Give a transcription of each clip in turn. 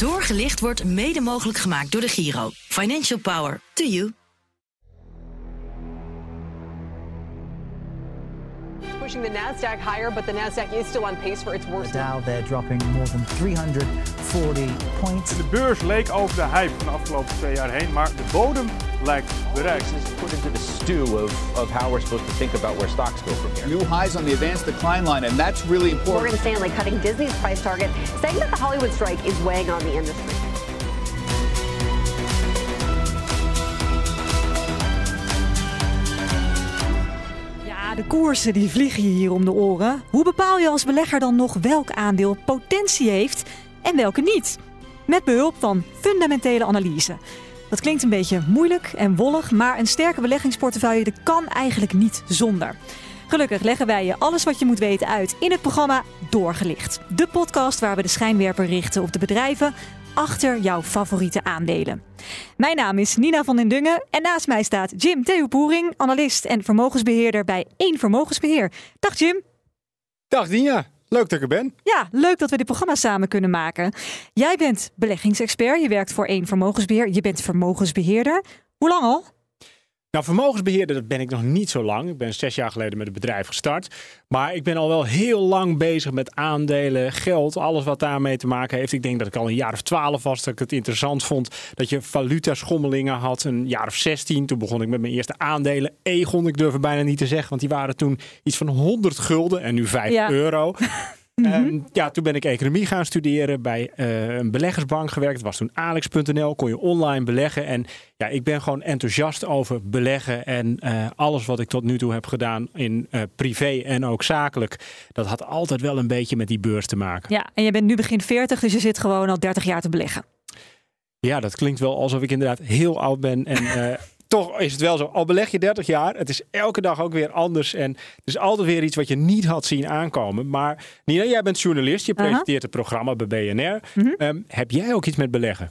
Doorgelicht wordt mede mogelijk gemaakt door de Giro. Financial Power. To you. Pushing the Nasdaq higher, but the Nasdaq is still on pace for its worst. The Dow there dropping more than 340 points. De beurs leek over de hype van de afgelopen twee jaar heen, maar de bodem lijkt bereikt. This is put into the stew of, of how we're supposed to think about where stocks go from here. New highs on the advanced decline line, and that's really important. Morgan Stanley cutting Disney's price target, saying that the Hollywood strike is weighing on the industry. De koersen die vliegen je hier om de oren. Hoe bepaal je als belegger dan nog welk aandeel potentie heeft en welke niet? Met behulp van fundamentele analyse. Dat klinkt een beetje moeilijk en wollig, maar een sterke beleggingsportefeuille kan eigenlijk niet zonder. Gelukkig leggen wij je alles wat je moet weten uit in het programma Doorgelicht. De podcast waar we de schijnwerper richten op de bedrijven achter jouw favoriete aandelen. Mijn naam is Nina van den Dungen en naast mij staat Jim Theopoering, analist en vermogensbeheerder bij Eén Vermogensbeheer. Dag Jim. Dag Nina, leuk dat ik er ben. Ja, leuk dat we dit programma samen kunnen maken. Jij bent beleggingsexpert, je werkt voor Eén Vermogensbeheer, je bent vermogensbeheerder. Hoe lang al? Nou, vermogensbeheerder dat ben ik nog niet zo lang. Ik ben zes jaar geleden met het bedrijf gestart. Maar ik ben al wel heel lang bezig met aandelen, geld, alles wat daarmee te maken heeft. Ik denk dat ik al een jaar of twaalf was dat ik het interessant vond dat je valutaschommelingen had. Een jaar of zestien, toen begon ik met mijn eerste aandelen. Egon, ik durf het bijna niet te zeggen, want die waren toen iets van 100 gulden en nu 5 Ja. euro. En ja, toen ben ik economie gaan studeren, bij eh, een beleggersbank gewerkt. Dat was toen alex.nl, kon je online beleggen. En ja, ik ben gewoon enthousiast over beleggen. En eh, alles wat ik tot nu toe heb gedaan in eh, privé en ook zakelijk, dat had altijd wel een beetje met die beurs te maken. Ja, en je bent nu begin 40, dus je zit gewoon al 30 jaar te beleggen. Ja, dat klinkt wel alsof ik inderdaad heel oud ben. En toch is het wel zo. Al beleg je 30 jaar, het is elke dag ook weer anders. En er is altijd weer iets wat je niet had zien aankomen. Maar Nina, jij bent journalist. Je presenteert het programma bij BNR. Mhm. Ehm, heb jij ook iets met beleggen?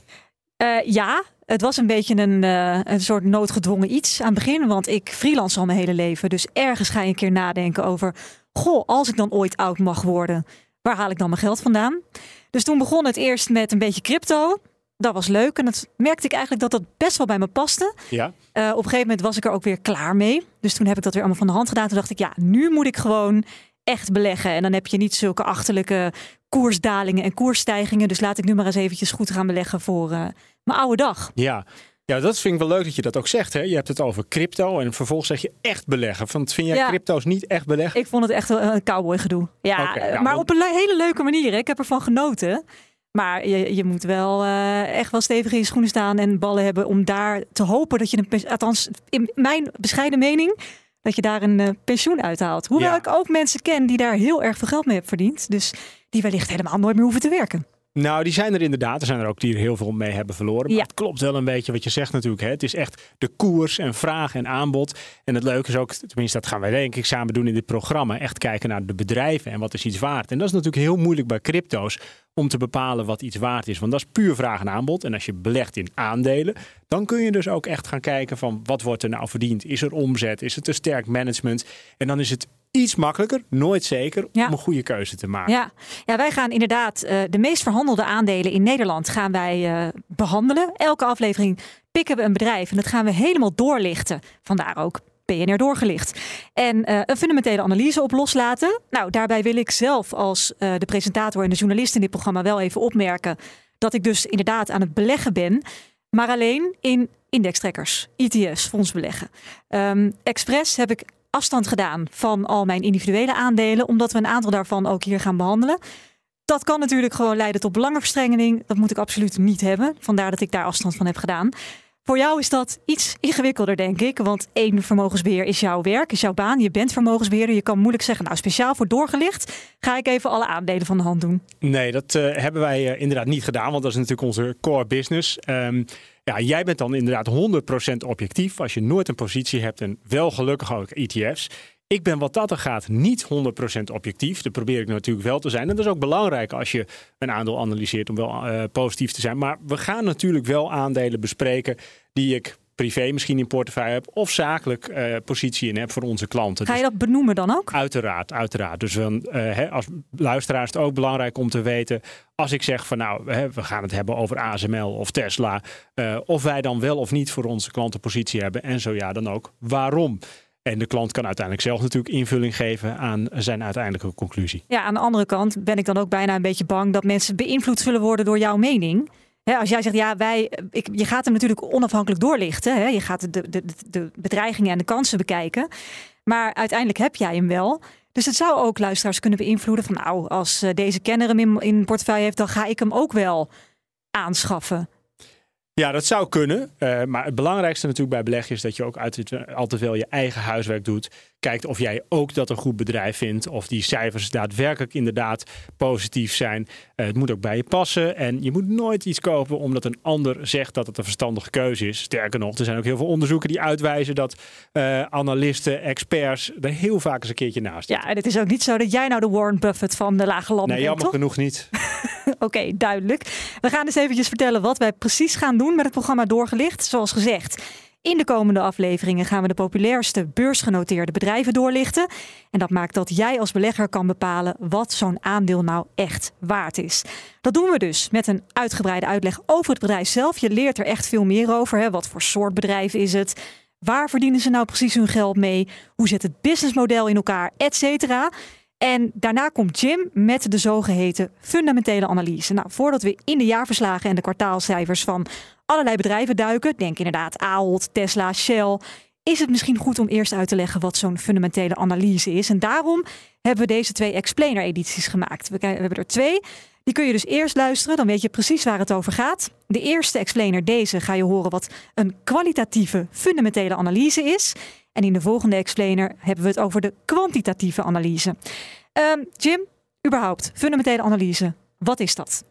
Eh, ja, het was een beetje een, eh, een soort noodgedwongen iets aan het begin. Want ik freelance al mijn hele leven. Dus ergens ga je een keer nadenken over... Goh, als ik dan ooit oud mag worden, waar haal ik dan mijn geld vandaan? Dus toen begon het eerst met een beetje crypto. Dat was leuk en dat merkte ik eigenlijk dat dat best wel bij me paste. Ja. Eh, op een gegeven moment was ik er ook weer klaar mee. Dus toen heb ik dat weer allemaal van de hand gedaan. Toen dacht ik, ja, nu moet ik gewoon echt beleggen. En dan heb je niet zulke achterlijke koersdalingen en koersstijgingen. Dus laat ik nu maar eens eventjes goed gaan beleggen voor eh, mijn oude dag. Ja. Ja, dat vind ik wel leuk dat je dat ook zegt. Hè? Je hebt het over crypto en vervolgens zeg je echt beleggen. Want vind jij Ja. crypto's niet echt beleggen? Ik vond het echt een cowboy gedoe. Ja, nou, maar op een le- hele leuke manier. hè. Ik heb ervan genoten. Maar je, je moet wel eh, echt wel stevig in je schoenen staan en ballen hebben om daar te hopen dat je een althans in mijn bescheiden mening, dat je daar een eh, pensioen uithaalt. Hoewel Ja. ik ook mensen ken die daar heel erg veel geld mee hebben verdiend. Dus die wellicht helemaal nooit meer hoeven te werken. Nou, die zijn er inderdaad. Er zijn er ook die er heel veel mee hebben verloren. Maar Ja. het klopt wel een beetje wat je zegt natuurlijk. Hè? Het is echt de koers en vraag en aanbod. En het leuke is ook, tenminste dat gaan wij denk ik samen doen in dit programma. Echt kijken naar de bedrijven en wat is iets waard. En dat is natuurlijk heel moeilijk bij crypto's om te bepalen wat iets waard is. Want dat is puur vraag en aanbod. En als je belegt in aandelen, dan kun je dus ook echt gaan kijken van wat wordt er nou verdiend? Is er omzet? Is het een sterk management? En dan is het iets makkelijker, nooit zeker, Ja. om een goede keuze te maken. Ja, ja wij gaan inderdaad eh, de meest verhandelde aandelen in Nederland gaan wij eh, behandelen. Elke aflevering pikken we een bedrijf en dat gaan we helemaal doorlichten. Vandaar ook PNR doorgelicht. En eh, een fundamentele analyse op loslaten. Nou, daarbij wil ik zelf als de presentator en de journalist in dit programma wel even opmerken dat ik dus inderdaad aan het beleggen ben, maar alleen in indextrekkers, ETF's, fondsbeleggen. Ehm Express heb ik afstand gedaan van al mijn individuele aandelen, omdat we een aantal daarvan ook hier gaan behandelen. Dat kan natuurlijk gewoon leiden tot belangenverstrengeling. Dat moet ik absoluut niet hebben. Vandaar dat ik daar afstand van heb gedaan. Voor jou is dat iets ingewikkelder, denk ik. Want één vermogensbeheer is jouw werk, is jouw baan. Je bent vermogensbeheerder. Je kan moeilijk zeggen, nou speciaal voor doorgelicht ga ik even alle aandelen van de hand doen. Nee, dat eh, hebben wij eh, inderdaad niet gedaan, want dat is natuurlijk onze core business. Ehm, ja, jij bent dan inderdaad 100% objectief als je nooit een positie hebt en wel gelukkig ook ETF's. Ik ben wat dat er gaat niet 100% objectief. Dat probeer ik natuurlijk wel te zijn. En dat is ook belangrijk als je een aandeel analyseert om wel eh, positief te zijn. Maar we gaan natuurlijk wel aandelen bespreken die ik privé misschien in portefeuille heb of zakelijk eh, positie in heb voor onze klanten. Ga je Dus dat benoemen dan ook? Uiteraard, uiteraard. Dus dan, eh, als luisteraar is het ook belangrijk om te weten. Als ik zeg van nou, we gaan het hebben over ASML of Tesla. eh, of wij dan wel of niet voor onze klanten positie hebben. En zo ja, dan ook waarom. En de klant kan uiteindelijk zelf natuurlijk invulling geven aan zijn uiteindelijke conclusie. Ja, aan de andere kant ben ik dan ook bijna een beetje bang dat mensen beïnvloed zullen worden door jouw mening. Hè, als jij zegt, ja, wij, ik, je gaat hem natuurlijk onafhankelijk doorlichten. Hè? Je gaat de, de, de bedreigingen en de kansen bekijken. Maar uiteindelijk heb jij hem wel. Dus het zou ook luisteraars kunnen beïnvloeden van nou, als eh, deze kenner hem in, in portefeuille heeft, dan ga ik hem ook wel aanschaffen. Ja, dat zou kunnen. Eh, maar het belangrijkste natuurlijk bij beleggen is dat je ook altijd, altijd wel je eigen huiswerk doet. Kijkt of jij ook dat een goed bedrijf vindt. Of die cijfers daadwerkelijk inderdaad positief zijn. Eh, het moet ook bij je passen. En je moet nooit iets kopen omdat een ander zegt dat het een verstandige keuze is. Sterker nog, er zijn ook heel veel onderzoeken die uitwijzen dat eh, analisten, experts er heel vaak eens een keertje naast zitten. Ja, en het is ook niet zo dat jij nou de Warren Buffett van de lage landen Nee, bent, jammer toch? genoeg niet. Oké, duidelijk. We gaan dus eventjes vertellen wat wij precies gaan doen met het programma Doorgelicht. Zoals gezegd, in de komende afleveringen gaan we de populairste beursgenoteerde bedrijven doorlichten. En dat maakt dat jij als belegger kan bepalen wat zo'n aandeel nou echt waard is. Dat doen we dus met een uitgebreide uitleg over het bedrijf zelf. Je leert er echt veel meer over. Hè? Wat voor soort bedrijf is het? Waar verdienen ze nou precies hun geld mee? Hoe zit het businessmodel in elkaar? Et cetera. En daarna komt Jim met de zogeheten fundamentele analyse. Nou, voordat we in de jaarverslagen en de kwartaalcijfers van allerlei bedrijven duiken, denk inderdaad Ahold, Tesla, Shell, is het misschien goed om eerst uit te leggen wat zo'n fundamentele analyse is. En daarom hebben we deze twee explainer-edities gemaakt. We, we hebben er twee. Die kun je dus eerst luisteren, dan weet je precies waar het over gaat. De eerste explainer, deze, ga je horen wat een kwalitatieve fundamentele analyse is. En in de volgende explainer hebben we het over de kwantitatieve analyse. Ehm, Jim, überhaupt, fundamentele analyse, wat is dat?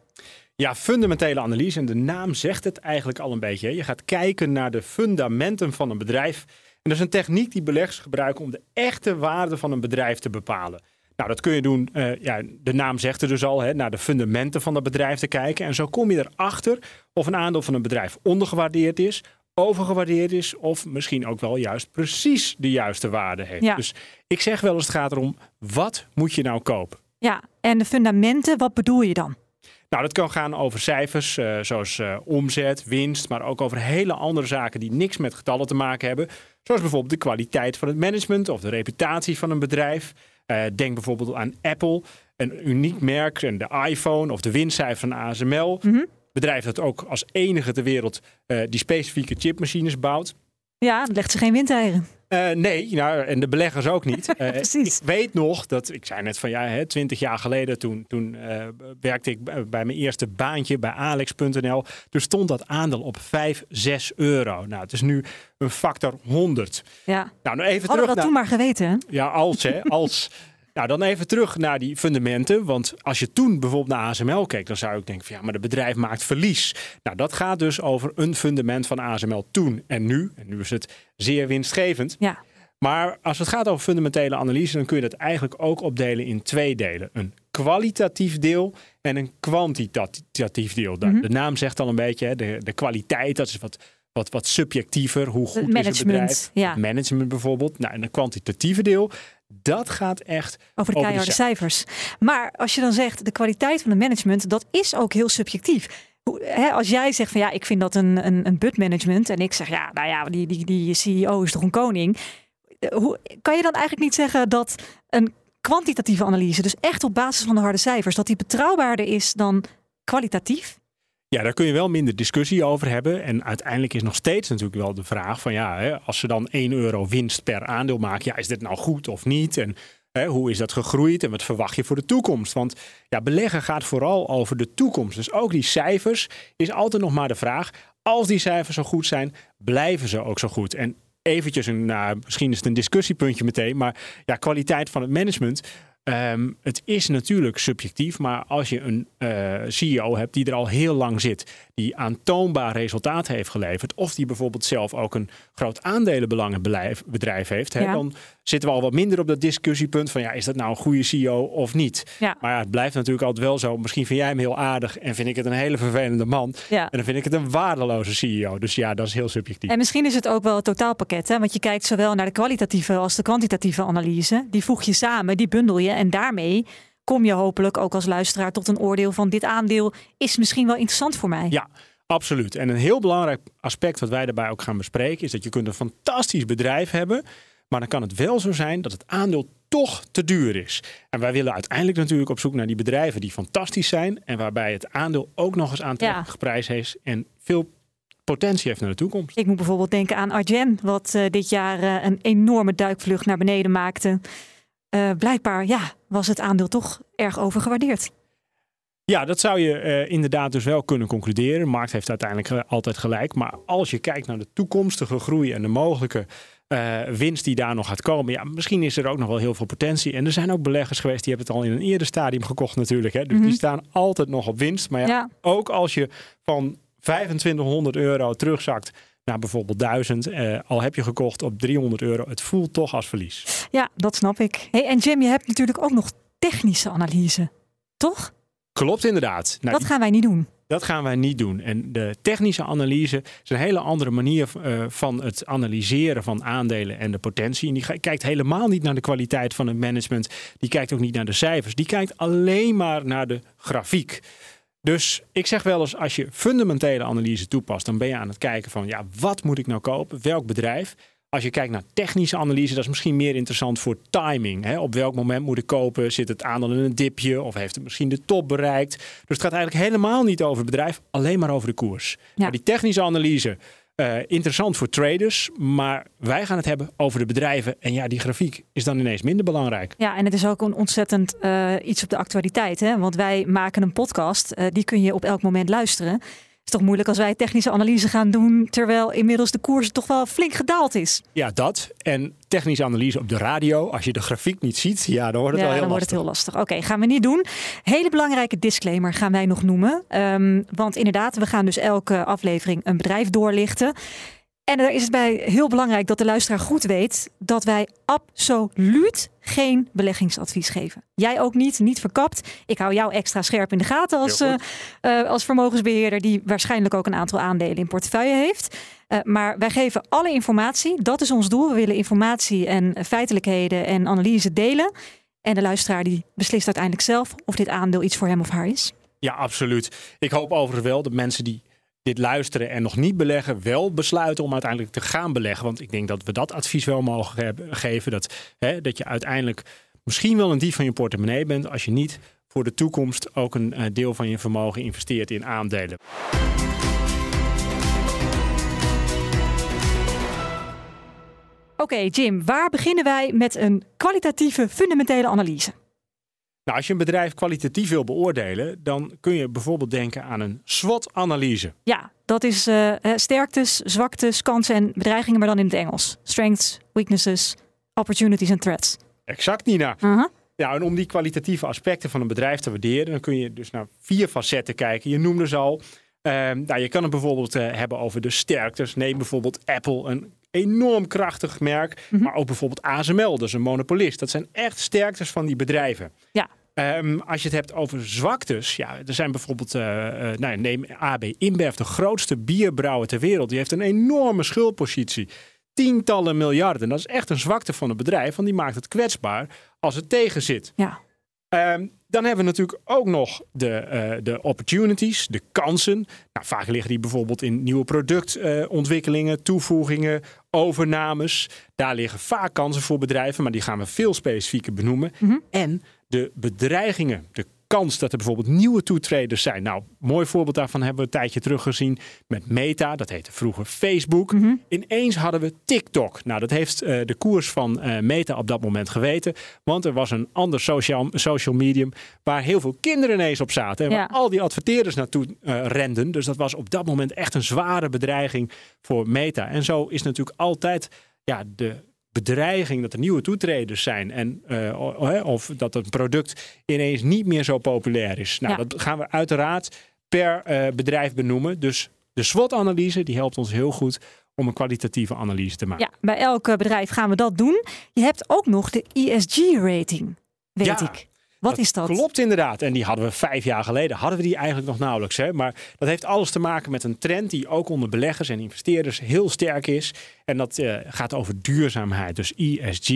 Ja, fundamentele analyse. En de naam zegt het eigenlijk al een beetje. Je gaat kijken naar de fundamenten van een bedrijf. En dat is een techniek die beleggers gebruiken om de echte waarde van een bedrijf te bepalen. Nou, dat kun je doen, eh, ja, de naam zegt het dus al, hè, naar de fundamenten van dat bedrijf te kijken. En zo kom je erachter of een aandeel van een bedrijf ondergewaardeerd is, overgewaardeerd is of misschien ook wel juist precies de juiste waarde heeft. Ja. Dus ik zeg wel eens, het gaat erom, wat moet je nou kopen? Ja, en de fundamenten, wat bedoel je dan? Nou, dat kan gaan over cijfers, eh, zoals eh, omzet, winst, maar ook over hele andere zaken die niks met getallen te maken hebben. Zoals bijvoorbeeld de kwaliteit van het management of de reputatie van een bedrijf. Eh, denk bijvoorbeeld aan Apple, een uniek merk, en de iPhone of de winstcijfer van ASML. Bedrijf dat ook als enige ter wereld eh, die specifieke chipmachines bouwt. Ja, legt ze geen windeieren. Eh, nee, nou, en de beleggers ook niet. Eh, Precies. Ik weet nog dat, ik zei net van ja, hè, 20 jaar geleden, toen, toen eh, werkte ik bij mijn eerste baantje bij Alex.nl. Toen stond dat aandeel op 5, 6 euro. Nou, het is nu een factor 100. Ja. Nou, nou even Hadden we terug dat naar. toen maar geweten, hè? Ja, als hè, als. Nou, dan even terug naar die fundamenten. Want als je toen bijvoorbeeld naar ASML keek, dan zou ik denken van ja, maar het bedrijf maakt verlies. Nou, dat gaat dus over een fundament van ASML toen en nu. En nu is het zeer winstgevend. Ja. Maar als het gaat over fundamentele analyse, dan kun je dat eigenlijk ook opdelen in twee delen. Een kwalitatief deel en een kwantitatief deel. Nou, Mhm. De naam zegt al een beetje, hè, de, de kwaliteit, dat is wat, wat, wat subjectiever. Hoe goed is het management, bedrijf? ja. Management bijvoorbeeld. Nou, en een kwantitatieve deel, dat gaat echt Over de keiharde cijfers. Maar als je dan zegt, de kwaliteit van het management, dat is ook heel subjectief. Hoe- Hè, als jij zegt van ja, ik vind dat een, een, een but management. En ik zeg ja, nou ja, die, die, die CEO is toch een koning. Eh, Hoe, kan je dan eigenlijk niet zeggen dat een kwantitatieve analyse, dus echt op basis van de harde cijfers, dat die betrouwbaarder is dan kwalitatief? Ja, daar kun je wel minder discussie over hebben. En uiteindelijk is nog steeds natuurlijk wel de vraag van ja, als ze dan 1 euro winst per aandeel maken, ja, is dit nou goed of niet? En hè, hoe is dat gegroeid en wat verwacht je voor de toekomst? Want ja, beleggen gaat vooral over de toekomst. Dus ook die cijfers is altijd nog maar de vraag. Als die cijfers zo goed zijn, blijven ze ook zo goed? En eventjes een, nou, misschien is het een discussiepuntje meteen, maar ja, kwaliteit van het management. Ehm, het is natuurlijk subjectief, maar als je een eh, CEO hebt die er al heel lang zit, die aantoonbaar resultaat heeft geleverd, of die bijvoorbeeld zelf ook een groot aandelenbelangenbedrijf heeft, hè, Ja. dan zitten we al wat minder op dat discussiepunt van ja, is dat nou een goede CEO of niet? Ja. Maar ja, het blijft natuurlijk altijd wel zo. Misschien vind jij hem heel aardig en vind ik het een hele vervelende man. Ja. En dan vind ik het een waardeloze CEO. Dus ja, dat is heel subjectief. En misschien is het ook wel het totaalpakket. Hè? Want je kijkt zowel naar de kwalitatieve als de kwantitatieve analyse. Die voeg je samen, die bundel je. En daarmee kom je hopelijk ook als luisteraar tot een oordeel van dit aandeel is misschien wel interessant voor mij. Ja, absoluut. En een heel belangrijk aspect wat wij daarbij ook gaan bespreken is dat je kunt een fantastisch bedrijf hebben, maar dan kan het wel zo zijn dat het aandeel toch te duur is. En wij willen uiteindelijk natuurlijk op zoek naar die bedrijven die fantastisch zijn en waarbij het aandeel ook nog eens aantrekkelijk Ja. geprijsd heeft en veel potentie heeft naar de toekomst. Ik moet bijvoorbeeld denken aan Argen, wat eh, dit jaar eh, een enorme duikvlucht naar beneden maakte. Eh, blijkbaar ja, was het aandeel toch erg overgewaardeerd. Ja, dat zou je inderdaad dus wel kunnen concluderen. De markt heeft uiteindelijk altijd gelijk. Maar als je kijkt naar de toekomstige groei en de mogelijke eh, winst die daar nog gaat komen. Ja, misschien is er ook nog wel heel veel potentie. En er zijn ook beleggers geweest die hebben het al in een eerder stadium gekocht natuurlijk. Hè. Dus Mhm. die staan altijd nog op winst. Maar ja, Ja. ook als je van 2500 euro terugzakt naar bijvoorbeeld 1000. eh, al heb je gekocht op 300 euro. Het voelt toch als verlies. Ja, dat snap ik. Hey, en Jim, je hebt natuurlijk ook nog technische analyse, toch? Klopt inderdaad. Nou, dat gaan wij niet doen. Dat gaan wij niet doen. En de technische analyse is een hele andere manier eh, van het analyseren van aandelen en de potentie. En die kijkt helemaal niet naar de kwaliteit van het management. Die kijkt ook niet naar de cijfers. Die kijkt alleen maar naar de grafiek. Dus ik zeg wel eens, als je fundamentele analyse toepast, dan ben je aan het kijken van, ja, wat moet ik nou kopen? Welk bedrijf? Als je kijkt naar technische analyse, dat is misschien meer interessant voor timing. Hè? Op welk moment moet ik kopen? Zit het aandeel in een dipje? Of heeft het misschien de top bereikt? Dus het gaat eigenlijk helemaal niet over het bedrijf, alleen maar over de koers. Maar die technische analyse, eh, interessant voor traders. Maar wij gaan het hebben over de bedrijven. En ja, die grafiek is dan ineens minder belangrijk. Ja, en het is ook een ontzettend eh, iets op de actualiteit. Hè? Want wij maken een podcast, eh, die kun je op elk moment luisteren. Het is toch moeilijk als wij technische analyse gaan doen, terwijl inmiddels de koers toch wel flink gedaald is. Ja, dat. En technische analyse op de radio. Als je de grafiek niet ziet, ja, dan wordt het ja, wel heel dan wordt lastig. het heel lastig. Oké, gaan we niet doen. Hele belangrijke disclaimer gaan wij nog noemen. Ehm, want inderdaad, we gaan dus elke aflevering een bedrijf doorlichten. En daar is het bij heel belangrijk dat de luisteraar goed weet dat wij absoluut geen beleggingsadvies geven. Jij ook niet, niet verkapt. Ik hou jou extra scherp in de gaten als, eh, eh, als vermogensbeheerder die waarschijnlijk ook een aantal aandelen in portefeuille heeft. Eh, maar wij geven alle informatie. Dat is ons doel. We willen informatie en feitelijkheden en analyse delen. En de luisteraar die beslist uiteindelijk zelf of dit aandeel iets voor hem of haar is. Ja, absoluut. Ik hoop overigens wel dat mensen die dit luisteren en nog niet beleggen, wel besluiten om uiteindelijk te gaan beleggen. Want ik denk dat we dat advies wel mogen geven. Dat, hè, dat je uiteindelijk misschien wel een dief van je portemonnee bent als je niet voor de toekomst ook een eh, deel van je vermogen investeert in aandelen. Oké, Jim, waar beginnen wij met een kwalitatieve fundamentele analyse? Nou, als je een bedrijf kwalitatief wil beoordelen, dan kun je bijvoorbeeld denken aan een SWOT-analyse. Ja, dat is eh, eh, sterktes, zwaktes, kansen en bedreigingen, maar dan in het Engels. Strengths, weaknesses, opportunities en threats. Exact, Nina. Aha. Ja, en om die kwalitatieve aspecten van een bedrijf te waarderen, dan kun je dus naar vier facetten kijken. Je noemde ze al. Ehm, nou, je kan het bijvoorbeeld eh, hebben over de sterktes. Neem bijvoorbeeld Apple, een enorm krachtig merk. Maar ook bijvoorbeeld ASML, dat is een monopolist. Dat zijn echt sterktes van die bedrijven. Ja. Ehm, als je het hebt over zwaktes, ja, er zijn bijvoorbeeld, eh, eh, nou, neem AB InBev, de grootste bierbrouwer ter wereld. Die heeft een enorme schuldpositie. Tientallen miljarden. Dat is echt een zwakte van een bedrijf, want die maakt het kwetsbaar als het tegen zit. Ja. Ehm, dan hebben we natuurlijk ook nog de, eh, de opportunities, de kansen. Nou, vaak liggen die bijvoorbeeld in nieuwe productontwikkelingen, toevoegingen, overnames. Daar liggen vaak kansen voor bedrijven, maar die gaan we veel specifieker benoemen. En de bedreigingen, de kans dat er bijvoorbeeld nieuwe toetreders zijn. Nou, mooi voorbeeld daarvan hebben we een tijdje terug gezien met Meta. Dat heette vroeger Facebook. Ineens hadden we TikTok. Nou, dat heeft eh, de koers van eh, Meta op dat moment geweten. Want er was een ander social, social medium waar heel veel kinderen ineens op zaten. En Ja. waar al die adverteerders naartoe eh, renden. Dus dat was op dat moment echt een zware bedreiging voor Meta. En zo is natuurlijk altijd ja, de bedreiging dat er nieuwe toetreders zijn en eh, of dat een product ineens niet meer zo populair is. Nou, Ja. dat gaan we uiteraard per eh, bedrijf benoemen. Dus de SWOT-analyse die helpt ons heel goed om een kwalitatieve analyse te maken. Ja, bij elk eh, bedrijf gaan we dat doen. Je hebt ook nog de ESG-rating, weet Ja, ik. Wat is dat? Klopt inderdaad. En die hadden we vijf jaar geleden. Hadden we die eigenlijk nog nauwelijks. Hè? Maar dat heeft alles te maken met een trend die ook onder beleggers en investeerders heel sterk is. En dat eh, gaat over duurzaamheid. Dus ESG,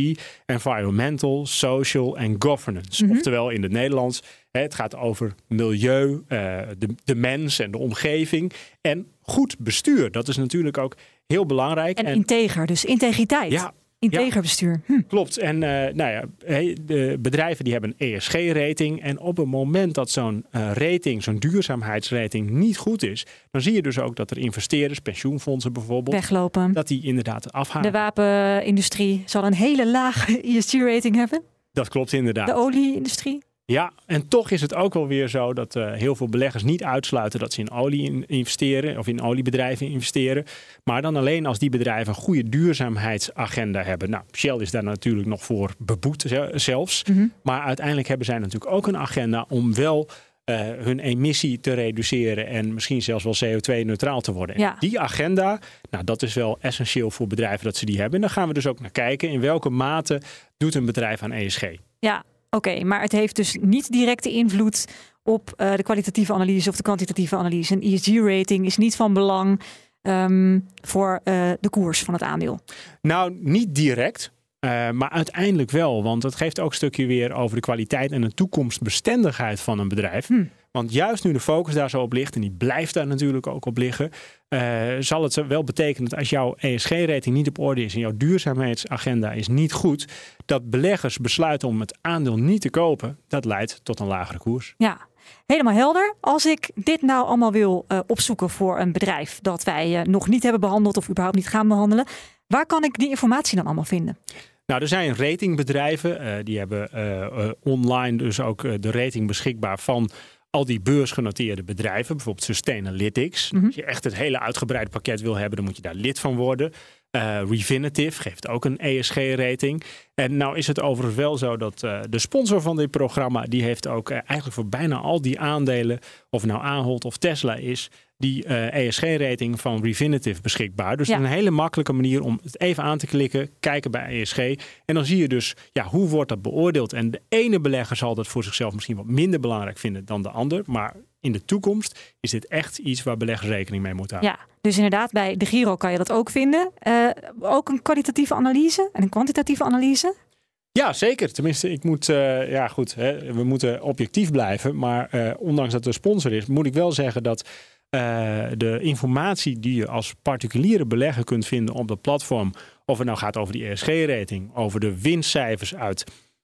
environmental, social en governance. Mhm. Oftewel in het Nederlands. Hè, het gaat over milieu, eh, de, de mens en de omgeving. En goed bestuur. Dat is natuurlijk ook heel belangrijk. En integer, dus integriteit. Ja, Integer bestuur. Hm. Klopt. En eh, nou ja, de bedrijven die hebben een ESG-rating. En op het moment dat zo'n eh, rating, zo'n duurzaamheidsrating niet goed is, dan zie je dus ook dat er investeerders, pensioenfondsen bijvoorbeeld, Weglopen. dat die inderdaad De afhalen. wapenindustrie zal een hele lage ESG-rating hebben. Dat klopt inderdaad. De olieindustrie. Ja, en toch is het ook wel weer zo dat eh, heel veel beleggers niet uitsluiten dat ze in olie in- investeren of in oliebedrijven investeren. Maar dan alleen als die bedrijven een goede duurzaamheidsagenda hebben. Nou, Shell is daar natuurlijk nog voor beboet ze- zelfs. Mhm. Maar uiteindelijk hebben zij natuurlijk ook een agenda om wel eh, hun emissie te reduceren en misschien zelfs wel CO2-neutraal te worden. Ja. Die agenda, nou, dat is wel essentieel voor bedrijven dat ze die hebben. En dan gaan we dus ook naar kijken in welke mate doet een bedrijf aan ESG. Ja, oké. maar het heeft dus niet directe invloed op eh, de kwalitatieve analyse of de kwantitatieve analyse. Een ESG-rating is niet van belang ehm, voor eh, de koers van het aandeel. Nou, niet direct. eh, maar uiteindelijk wel, want het geeft ook een stukje weer over de kwaliteit en de toekomstbestendigheid van een bedrijf. Hm. Want juist nu de focus daar zo op ligt, en die blijft daar natuurlijk ook op liggen, eh, zal het wel betekenen dat als jouw ESG-rating niet op orde is en jouw duurzaamheidsagenda is niet goed, dat beleggers besluiten om het aandeel niet te kopen. Dat leidt tot een lagere koers. Ja, helemaal helder. Als ik dit nou allemaal wil eh, opzoeken voor een bedrijf dat wij eh, nog niet hebben behandeld of überhaupt niet gaan behandelen, waar kan ik die informatie dan allemaal vinden? Nou, er zijn ratingbedrijven, die hebben online dus ook de rating beschikbaar van al die beursgenoteerde bedrijven, bijvoorbeeld Sustainalytics. Mhm. Als je echt het hele uitgebreide pakket wil hebben, dan moet je daar lid van worden. Eh Refinitiv geeft ook een ESG-rating. En nou is het overigens wel zo dat eh, de sponsor van dit programma, die heeft ook eh, eigenlijk voor bijna al die aandelen, of nou Ahold of Tesla is, die ESG-rating van Refinitiv beschikbaar. Dus Ja. een hele makkelijke manier om het even aan te klikken, kijken bij ESG. En dan zie je dus, ja, hoe wordt dat beoordeeld? En de ene belegger zal dat voor zichzelf misschien wat minder belangrijk vinden dan de ander. Maar in de toekomst is dit echt iets waar beleggers rekening mee moeten houden. Ja, dus inderdaad, bij de Giro kan je dat ook vinden. Eh, ook een kwalitatieve analyse en een kwantitatieve analyse. Ja, zeker. Tenminste, ik moet, eh, ja goed, hè, we moeten objectief blijven. Maar eh, ondanks dat er sponsor is, moet ik wel zeggen dat de informatie die je als particuliere belegger kunt vinden op dat platform, of het nou gaat over die ESG-rating, over de winstcijfers uit,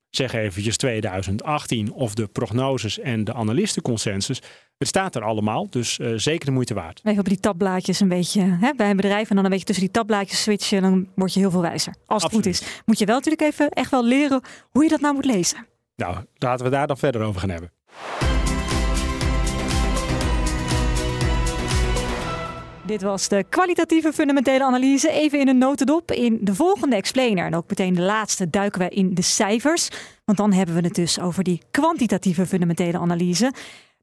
zeg eventjes 2018, of de prognoses en de analistenconsensus, het staat er allemaal. Dus eh, zeker de moeite waard. Even op die tabblaadjes een beetje hè, bij een bedrijf en dan een beetje tussen die tabblaadjes switchen. Dan word je heel veel wijzer. Als het goed is. Moet je wel natuurlijk even echt wel leren hoe je dat nou moet lezen. Nou, laten we daar dan verder over gaan hebben. Dit was de kwalitatieve fundamentele analyse. Even in een notendop. In de volgende explainer, en ook meteen de laatste, duiken wij in de cijfers. Want dan hebben we het dus over die kwantitatieve fundamentele analyse.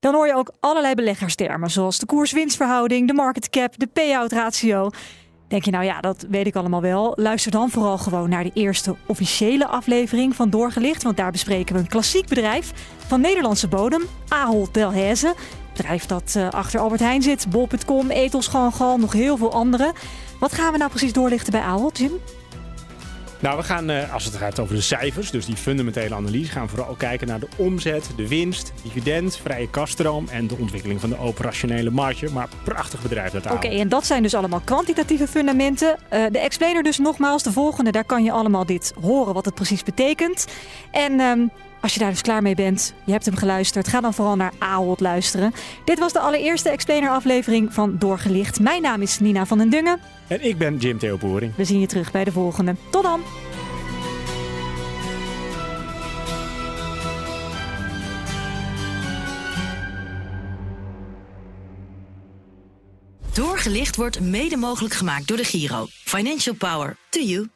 Dan hoor je ook allerlei beleggerstermen, zoals de koers-winstverhouding, de market cap, de payout ratio. Denk je nou ja, dat weet ik allemaal wel. Luister dan vooral gewoon naar de eerste officiële aflevering van Doorgelicht. Want daar bespreken we een klassiek bedrijf van Nederlandse bodem, Ahold Delhaize. Bedrijf dat eh, achter Albert Heijn zit, bol.com, Ethos, Gal, nog heel veel andere. Wat gaan we nou precies doorlichten bij Ahold, Jim? Nou, we gaan, eh, als het gaat over de cijfers, dus die fundamentele analyse, gaan we vooral kijken naar de omzet, de winst, dividend, vrije kaststroom en de ontwikkeling van de operationele marge. Maar prachtig bedrijf dat Oké, aan. en dat zijn dus allemaal kwantitatieve fundamenten. Eh, de explainer dus nogmaals, de volgende, daar kan je allemaal dit horen wat het precies betekent. En ehm, als je daar dus klaar mee bent, je hebt hem geluisterd, ga dan vooral naar Ahold luisteren. Dit was de allereerste explainer aflevering van Doorgelicht. Mijn naam is Nina van den Dungen. En ik ben Jim Theo Boering. We zien je terug bij de volgende. Tot dan! Doorgelicht wordt mede mogelijk gemaakt door de Giro. Financial Power to you.